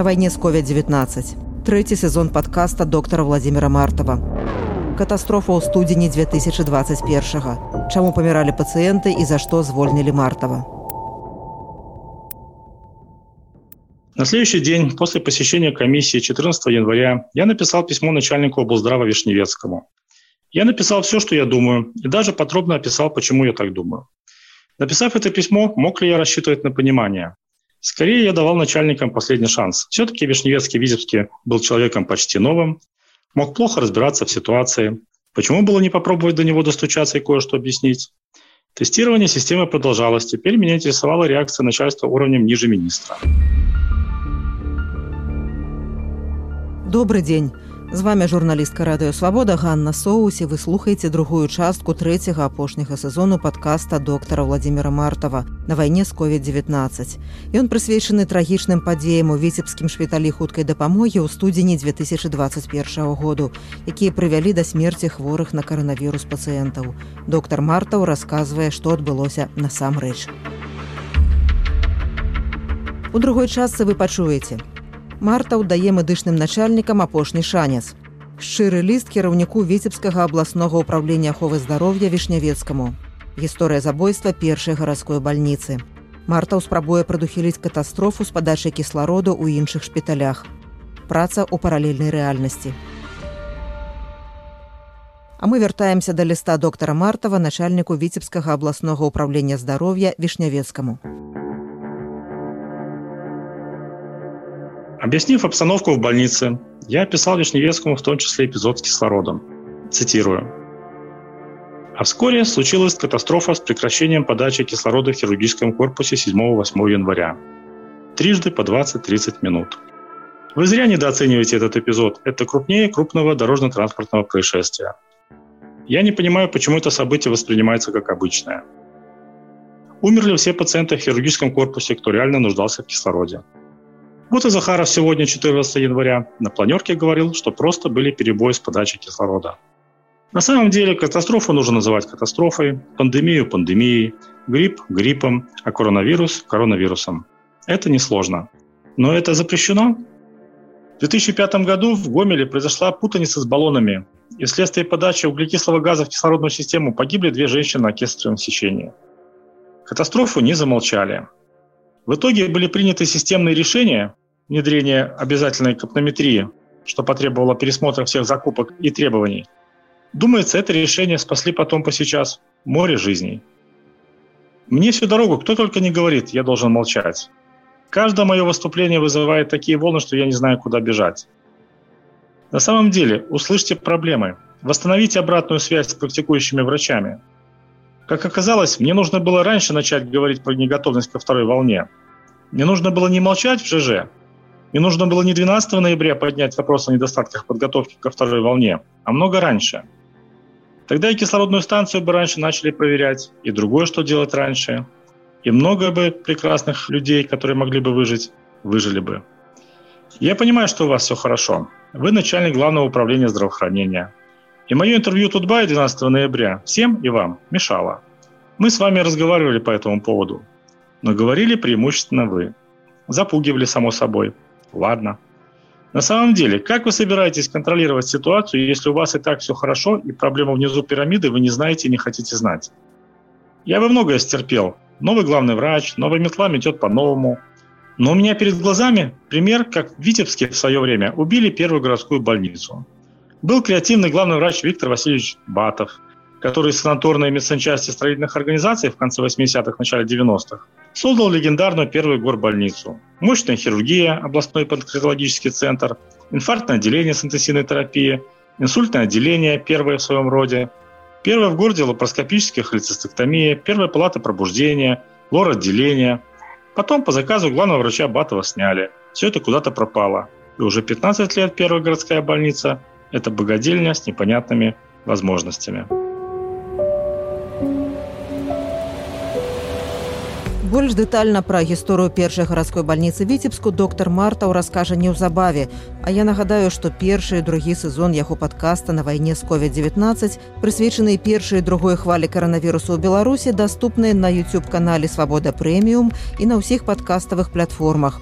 на вайне з covid-19 трэці сезон падкаста доктара владимира мартова катастрофа ў студзені 2021 чаму паміралі пацыенты і за што звольнілі мартова На следующий день после посещения комиссии 14 января я написал письмо начальнику облздрава Вишневецкому. Я написал все, что я думаю, и даже подробно описал, почему я так думаю. Написав это письмо, мог ли я рассчитывать на понимание? Скорее, я давал начальникам последний шанс. Все-таки Вишневецкий Визовский был человеком почти новым, мог плохо разбираться в ситуации. Почему было не попробовать до него достучаться и кое-что объяснить? Тестирование системы продолжалось. Теперь меня интересовала реакция начальства уровнем ниже министра. Добрый день. З вами журналістка радыёвабода Ганна Соусі вы слухаеце другую частку трэцяга апошняга сезону падкаста доктара Владимира Мартава на вайне з COVID-19. Ён прысвечаны трагічным падзеям у віцебскім шпіталі хуткай дапамогі ў студзені 2021 году, якія прывялі да смерці хворых на каранавірус пацыентаў. Доктар Мартаў расказвае, што адбылося насамрэч. У другой частцы вы пачуеце, Мартаў дае медычным начальнікам апошні шанец. Шчыры ліст кіраўніку віцебскага абласнога ўправлення аховы здароўя вішнявецкаму. Гісторыя забойства першай гарадской бальніцы. Мартаў спрабуе прадухіліць катастрофу з падачай кіслароду ў іншых шпіталях. Праца ў паралельнай рэальнасці. А мы вяртаемся да ліста доктара Мартава начальніку віцебскага абласнога ўправлення здароўя вішнявецкаму. Объяснив обстановку в больнице, я описал Вишневецкому в том числе эпизод с кислородом. Цитирую. А вскоре случилась катастрофа с прекращением подачи кислорода в хирургическом корпусе 7-8 января. Трижды по 20-30 минут. Вы зря недооцениваете этот эпизод. Это крупнее крупного дорожно-транспортного происшествия. Я не понимаю, почему это событие воспринимается как обычное. Умерли все пациенты в хирургическом корпусе, кто реально нуждался в кислороде. Вот и Захаров сегодня, 14 января, на планерке говорил, что просто были перебои с подачей кислорода. На самом деле катастрофу нужно называть катастрофой, пандемию – пандемией, грипп – гриппом, а коронавирус – коронавирусом. Это несложно. Но это запрещено? В 2005 году в Гомеле произошла путаница с баллонами, и вследствие подачи углекислого газа в кислородную систему погибли две женщины на кесаревом сечении. Катастрофу не замолчали. В итоге были приняты системные решения, внедрение обязательной капнометрии, что потребовало пересмотра всех закупок и требований. Думается, это решение спасли потом по сейчас море жизней. Мне всю дорогу кто только не говорит, я должен молчать. Каждое мое выступление вызывает такие волны, что я не знаю, куда бежать. На самом деле, услышьте проблемы, восстановите обратную связь с практикующими врачами. Как оказалось, мне нужно было раньше начать говорить про неготовность ко второй волне. Мне нужно было не молчать в ЖЖ, мне нужно было не 12 ноября поднять вопрос о недостатках подготовки ко второй волне, а много раньше. Тогда и кислородную станцию бы раньше начали проверять, и другое, что делать раньше. И много бы прекрасных людей, которые могли бы выжить, выжили бы. Я понимаю, что у вас все хорошо. Вы начальник главного управления здравоохранения. И мое интервью Тутбай 12 ноября всем и вам мешало. Мы с вами разговаривали по этому поводу, но говорили преимущественно вы. Запугивали, само собой, Ладно. На самом деле, как вы собираетесь контролировать ситуацию, если у вас и так все хорошо, и проблема внизу пирамиды вы не знаете и не хотите знать? Я бы многое стерпел. Новый главный врач, новая метла метет по-новому. Но у меня перед глазами пример, как в Витебске в свое время убили первую городскую больницу. Был креативный главный врач Виктор Васильевич Батов – который санаторной медсанчасти строительных организаций в конце 80-х, начале 90-х, создал легендарную первую горбольницу. Мощная хирургия, областной панкреатологический центр, инфарктное отделение с интенсивной терапией, инсультное отделение, первое в своем роде, первое в городе лапароскопическая холецистектомия, первая палата пробуждения, лор-отделение. Потом по заказу главного врача Батова сняли. Все это куда-то пропало. И уже 15 лет первая городская больница – это богадельня с непонятными возможностями. Больш дэтальна пра гісторыю першай гарадской бальніцы віцебску доктар мартаў раскажа неўзабаве а я нагадаю што першы і другі сезон яго падкаста на вайне з covid-19 прысвечаныя першай другой хвалі каранавірусу ў беларусі даступныя на youtube канале свабода прэміум і на ўсіх падкаставых платформах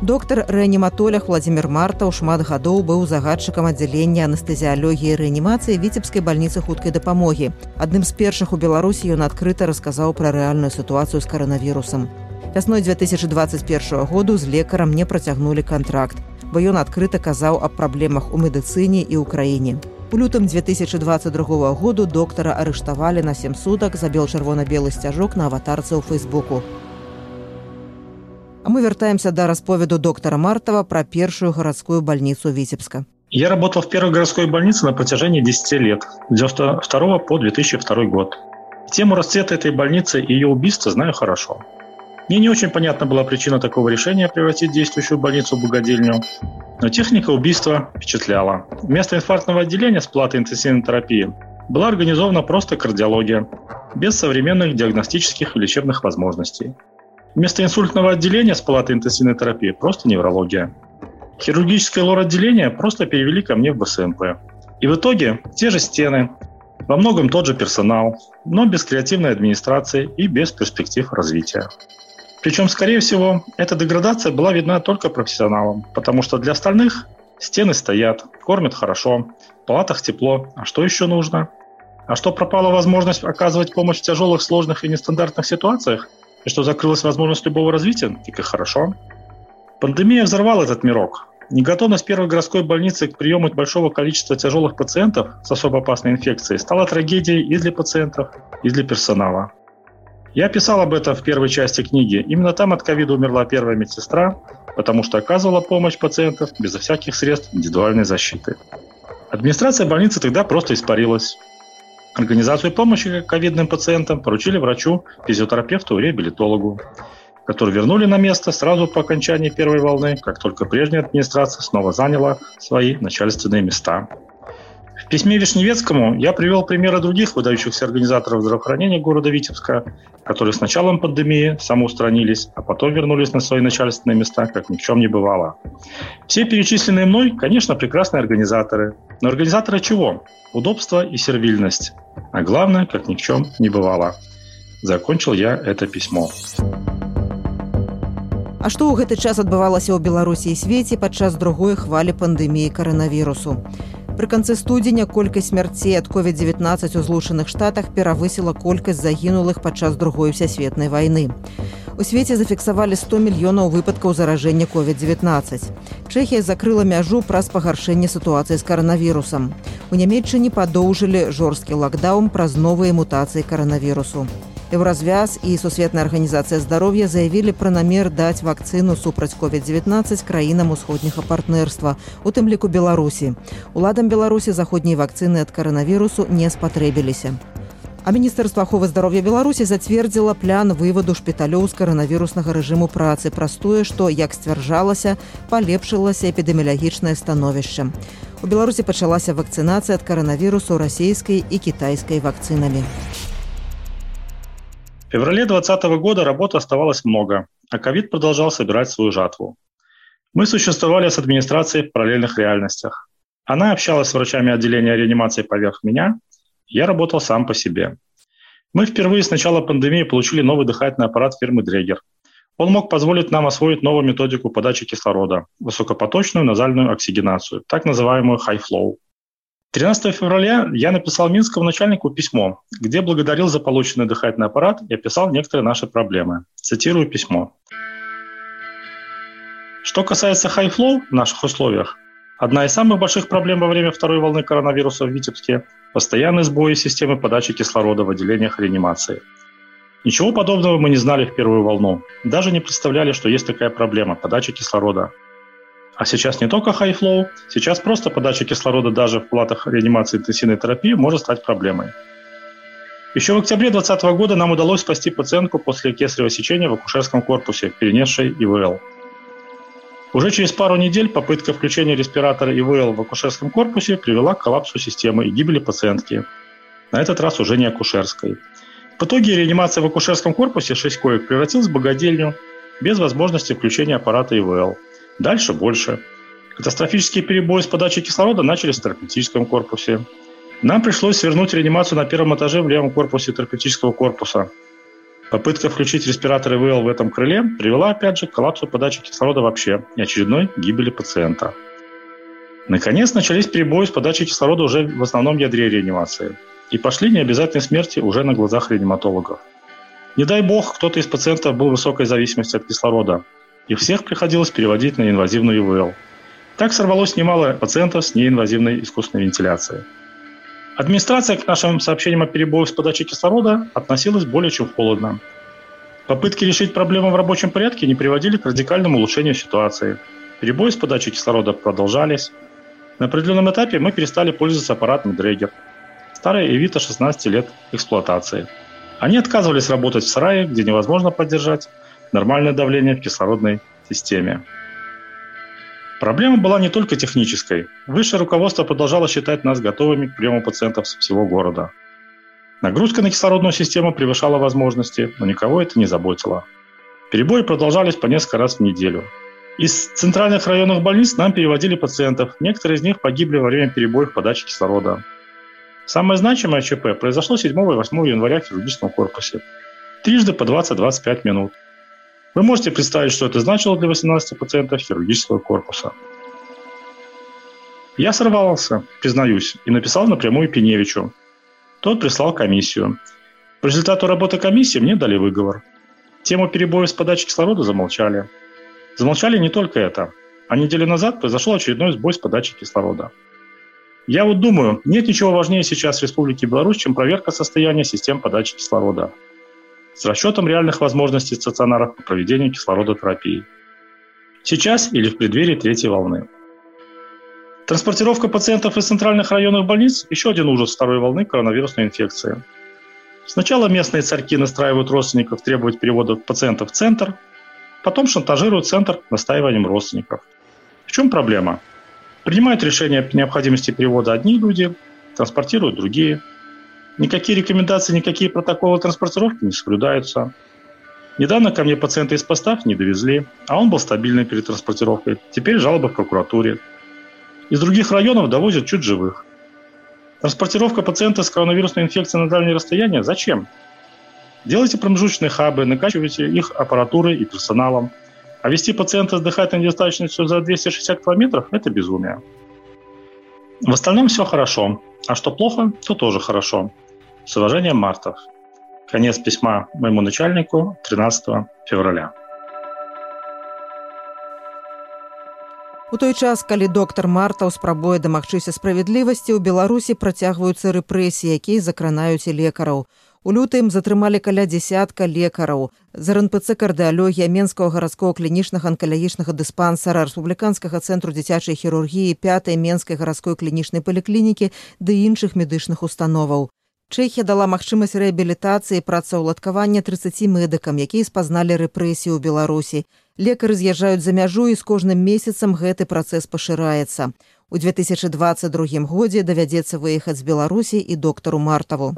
Доктар рэаніматолях Владзімир Мартаў шмат гадоў быў загадчыкам аддзялення анестэзіялогіі рэанімацыі віцебскай бальніцы хуткай дапамогі. Адным з першых у Беларусі ён адкрыта расказаў пра рэальную сітуацыю з каранавірусам. Вясной 2021 году з лекарам не працягнулі кантракт, бо ён адкрыта казаў аб праблемах у медыцыне і ў краіне. У лютым 2022 году доктара арыштавалі на сем сутак забел чырвона-белы сцяжок на аватарцы ў фейсбуку. А мы вяртаемся да расповеду доктора Мартова про первую городскую больницу Витебска. Я работал в первой городской больнице на протяжении 10 лет, с 1992 по 2002 год. Тему расцвета этой больницы и ее убийства знаю хорошо. Мне не очень понятна была причина такого решения превратить действующую больницу в богадельню, но техника убийства впечатляла. Вместо инфарктного отделения с платой интенсивной терапии была организована просто кардиология, без современных диагностических и лечебных возможностей. Вместо инсультного отделения с палатой интенсивной терапии просто неврология. Хирургическое лор-отделение просто перевели ко мне в БСМП. И в итоге те же стены, во многом тот же персонал, но без креативной администрации и без перспектив развития. Причем, скорее всего, эта деградация была видна только профессионалам, потому что для остальных стены стоят, кормят хорошо, в палатах тепло, а что еще нужно? А что пропала возможность оказывать помощь в тяжелых, сложных и нестандартных ситуациях? И что закрылась возможность любого развития? Так и хорошо. Пандемия взорвала этот мирок. Неготовность первой городской больницы к приему большого количества тяжелых пациентов с особо опасной инфекцией стала трагедией и для пациентов, и для персонала. Я писал об этом в первой части книги. Именно там от ковида умерла первая медсестра, потому что оказывала помощь пациентам безо всяких средств индивидуальной защиты. Администрация больницы тогда просто испарилась. Организацию помощи ковидным пациентам поручили врачу, физиотерапевту и реабилитологу, которые вернули на место сразу по окончании первой волны, как только прежняя администрация снова заняла свои начальственные места. В письме Вишневецкому я привел примеры других выдающихся организаторов здравоохранения города Витебска, которые с началом пандемии самоустранились, а потом вернулись на свои начальственные места, как ни в чем не бывало. Все перечисленные мной, конечно, прекрасные организаторы. Но организаторы чего? Удобство и сервильность. А главное, как ни в чем не бывало. Закончил я это письмо. А што ў гэты час адбывалася ў Беларусі і свеце падчас другой хвалі пандэміі каранавірусу? Пры канцы студзеня колькасць смярцей ад COVID-19 у злучаных штатах перавысіла колькасць загінулых падчас другой усесветнай вайны. У свеце зафіксавалі 100 мільёнаў выпадкаў заражэння COVID-19. Чэхія закрыла мяжу праз пагаршэнне сітуацыі з каранавірусам. У нямметчыне падоўжылі жорсткі лакдаун праз новыя мутацыі каранавірусу. Еўразвяз і сусветная арганізацыя здароўя заявілі пра намер даць вакцыну супраць COVID-19 краінам усходняга партнерства, у тым ліку Беларусі. Уладам Беларусі заходняй вакцыны ад каранавірусу не спатрэбіліся. А міністэрства аховы здароўя Беларусі зацвердзіла план вываду шпіталёў з каранавіруснага рэжыму працы праз тое, што, як сцвярджалася, палепшылася эпідэміялагічнае становішча. У Беларусі пачалася вакцынацыя ад каранавірусу расійскай і кітайскай вакцынамі. В феврале 2020 года работы оставалось много, а ковид продолжал собирать свою жатву. Мы существовали с администрацией в параллельных реальностях. Она общалась с врачами отделения реанимации поверх меня, я работал сам по себе. Мы впервые с начала пандемии получили новый дыхательный аппарат фирмы Дрегер. Он мог позволить нам освоить новую методику подачи кислорода, высокопоточную назальную оксигенацию, так называемую high flow. 13 февраля я написал Минскому начальнику письмо, где благодарил за полученный дыхательный аппарат и описал некоторые наши проблемы. Цитирую письмо. Что касается high flow в наших условиях, одна из самых больших проблем во время второй волны коронавируса в Витебске – постоянные сбои системы подачи кислорода в отделениях реанимации. Ничего подобного мы не знали в первую волну. Даже не представляли, что есть такая проблема – подача кислорода – а сейчас не только high flow, сейчас просто подача кислорода даже в палатах реанимации интенсивной терапии может стать проблемой. Еще в октябре 2020 года нам удалось спасти пациентку после кесарево сечения в акушерском корпусе, перенесшей ИВЛ. Уже через пару недель попытка включения респиратора ИВЛ в акушерском корпусе привела к коллапсу системы и гибели пациентки. На этот раз уже не акушерской. В итоге реанимация в акушерском корпусе 6 коек превратилась в богадельню без возможности включения аппарата ИВЛ – Дальше больше. Катастрофические перебои с подачей кислорода начались в терапевтическом корпусе. Нам пришлось свернуть реанимацию на первом этаже в левом корпусе терапевтического корпуса. Попытка включить респираторы ИВЛ в этом крыле привела, опять же, к коллапсу подачи кислорода вообще и очередной гибели пациента. Наконец начались перебои с подачей кислорода уже в основном ядре реанимации. И пошли необязательные смерти уже на глазах реаниматологов. Не дай бог, кто-то из пациентов был в высокой зависимости от кислорода, и всех приходилось переводить на инвазивную ИВЛ. Так сорвалось немало пациентов с неинвазивной искусственной вентиляцией. Администрация к нашим сообщениям о перебоях с подачей кислорода относилась более чем холодно. Попытки решить проблему в рабочем порядке не приводили к радикальному улучшению ситуации. Перебои с подачей кислорода продолжались. На определенном этапе мы перестали пользоваться аппаратом Дрегер. Старая Эвита 16 лет эксплуатации. Они отказывались работать в сарае, где невозможно поддержать нормальное давление в кислородной системе. Проблема была не только технической. Высшее руководство продолжало считать нас готовыми к приему пациентов со всего города. Нагрузка на кислородную систему превышала возможности, но никого это не заботило. Перебои продолжались по несколько раз в неделю. Из центральных районных больниц нам переводили пациентов. Некоторые из них погибли во время перебоев подачи кислорода. Самое значимое ЧП произошло 7 и 8 января в хирургическом корпусе. Трижды по 20-25 минут. Вы можете представить, что это значило для 18 пациентов хирургического корпуса. Я сорвался, признаюсь, и написал напрямую Пеневичу. Тот прислал комиссию. По результату работы комиссии мне дали выговор. Тему перебоев с подачей кислорода замолчали. Замолчали не только это. А неделю назад произошел очередной сбой с подачей кислорода. Я вот думаю, нет ничего важнее сейчас в Республике Беларусь, чем проверка состояния систем подачи кислорода с расчетом реальных возможностей стационаров по проведению кислородотерапии. Сейчас или в преддверии третьей волны. Транспортировка пациентов из центральных районных больниц – еще один ужас второй волны коронавирусной инфекции. Сначала местные царьки настраивают родственников требовать перевода пациентов в центр, потом шантажируют центр настаиванием родственников. В чем проблема? Принимают решение о необходимости перевода одни люди, транспортируют другие – Никакие рекомендации, никакие протоколы транспортировки не соблюдаются. Недавно ко мне пациента из постав не довезли, а он был стабильный перед транспортировкой. Теперь жалоба в прокуратуре. Из других районов довозят чуть живых. Транспортировка пациента с коронавирусной инфекцией на дальние расстояния зачем? Делайте промежуточные хабы, накачивайте их аппаратурой и персоналом. А вести пациента с дыхательной недостаточностью за 260 километров – это безумие. В остальном все хорошо. А что плохо, то тоже хорошо. С уважением, Мартов. Конец письма моему начальнику 13 февраля. У той час калі доктар мартаў спрабуе дамагчыся справядлівасці ў беларусі працягваюцца рэпрэсіі якія закранаюць і лекараў у лютым затрымалі каля десятка лекараў з рнпц кардыалогія менскага гарадского клінічнага анкалагічнага дыспансара рэспубліканскага цэнтру дзіцячай хірургіі пятай менскай гарадской клінічнай паліклінікі ды іншых медычных установаў Чэхія дала магчымасць рэабілітацыі працаўладкавання 30 медыкам, якія спазналі рэпрэсію ў Беларусі. Лекары з'язджаюць за мяжу і з кожным месяцам гэты працэс пашыраецца. У 2022 годзе давядзецца выехаць з Беларусі і доктару Мартаву.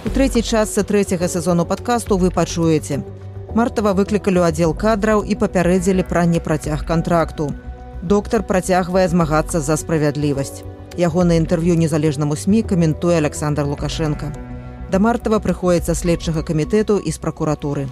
У трэцяй частцы трэцяга сезону падкасту вы пачуеце. Мартава выклікалі ў аддзел кадраў і папярэдзілі пра непрацяг кантракту доктар працягвае змагацца за справядлівасць. Ягонае інтэрв'ю незалежнаму сМ каментуе Александр Лукашенко. Да мартава прыходзіцца следчага камітэту і з пракуратуры.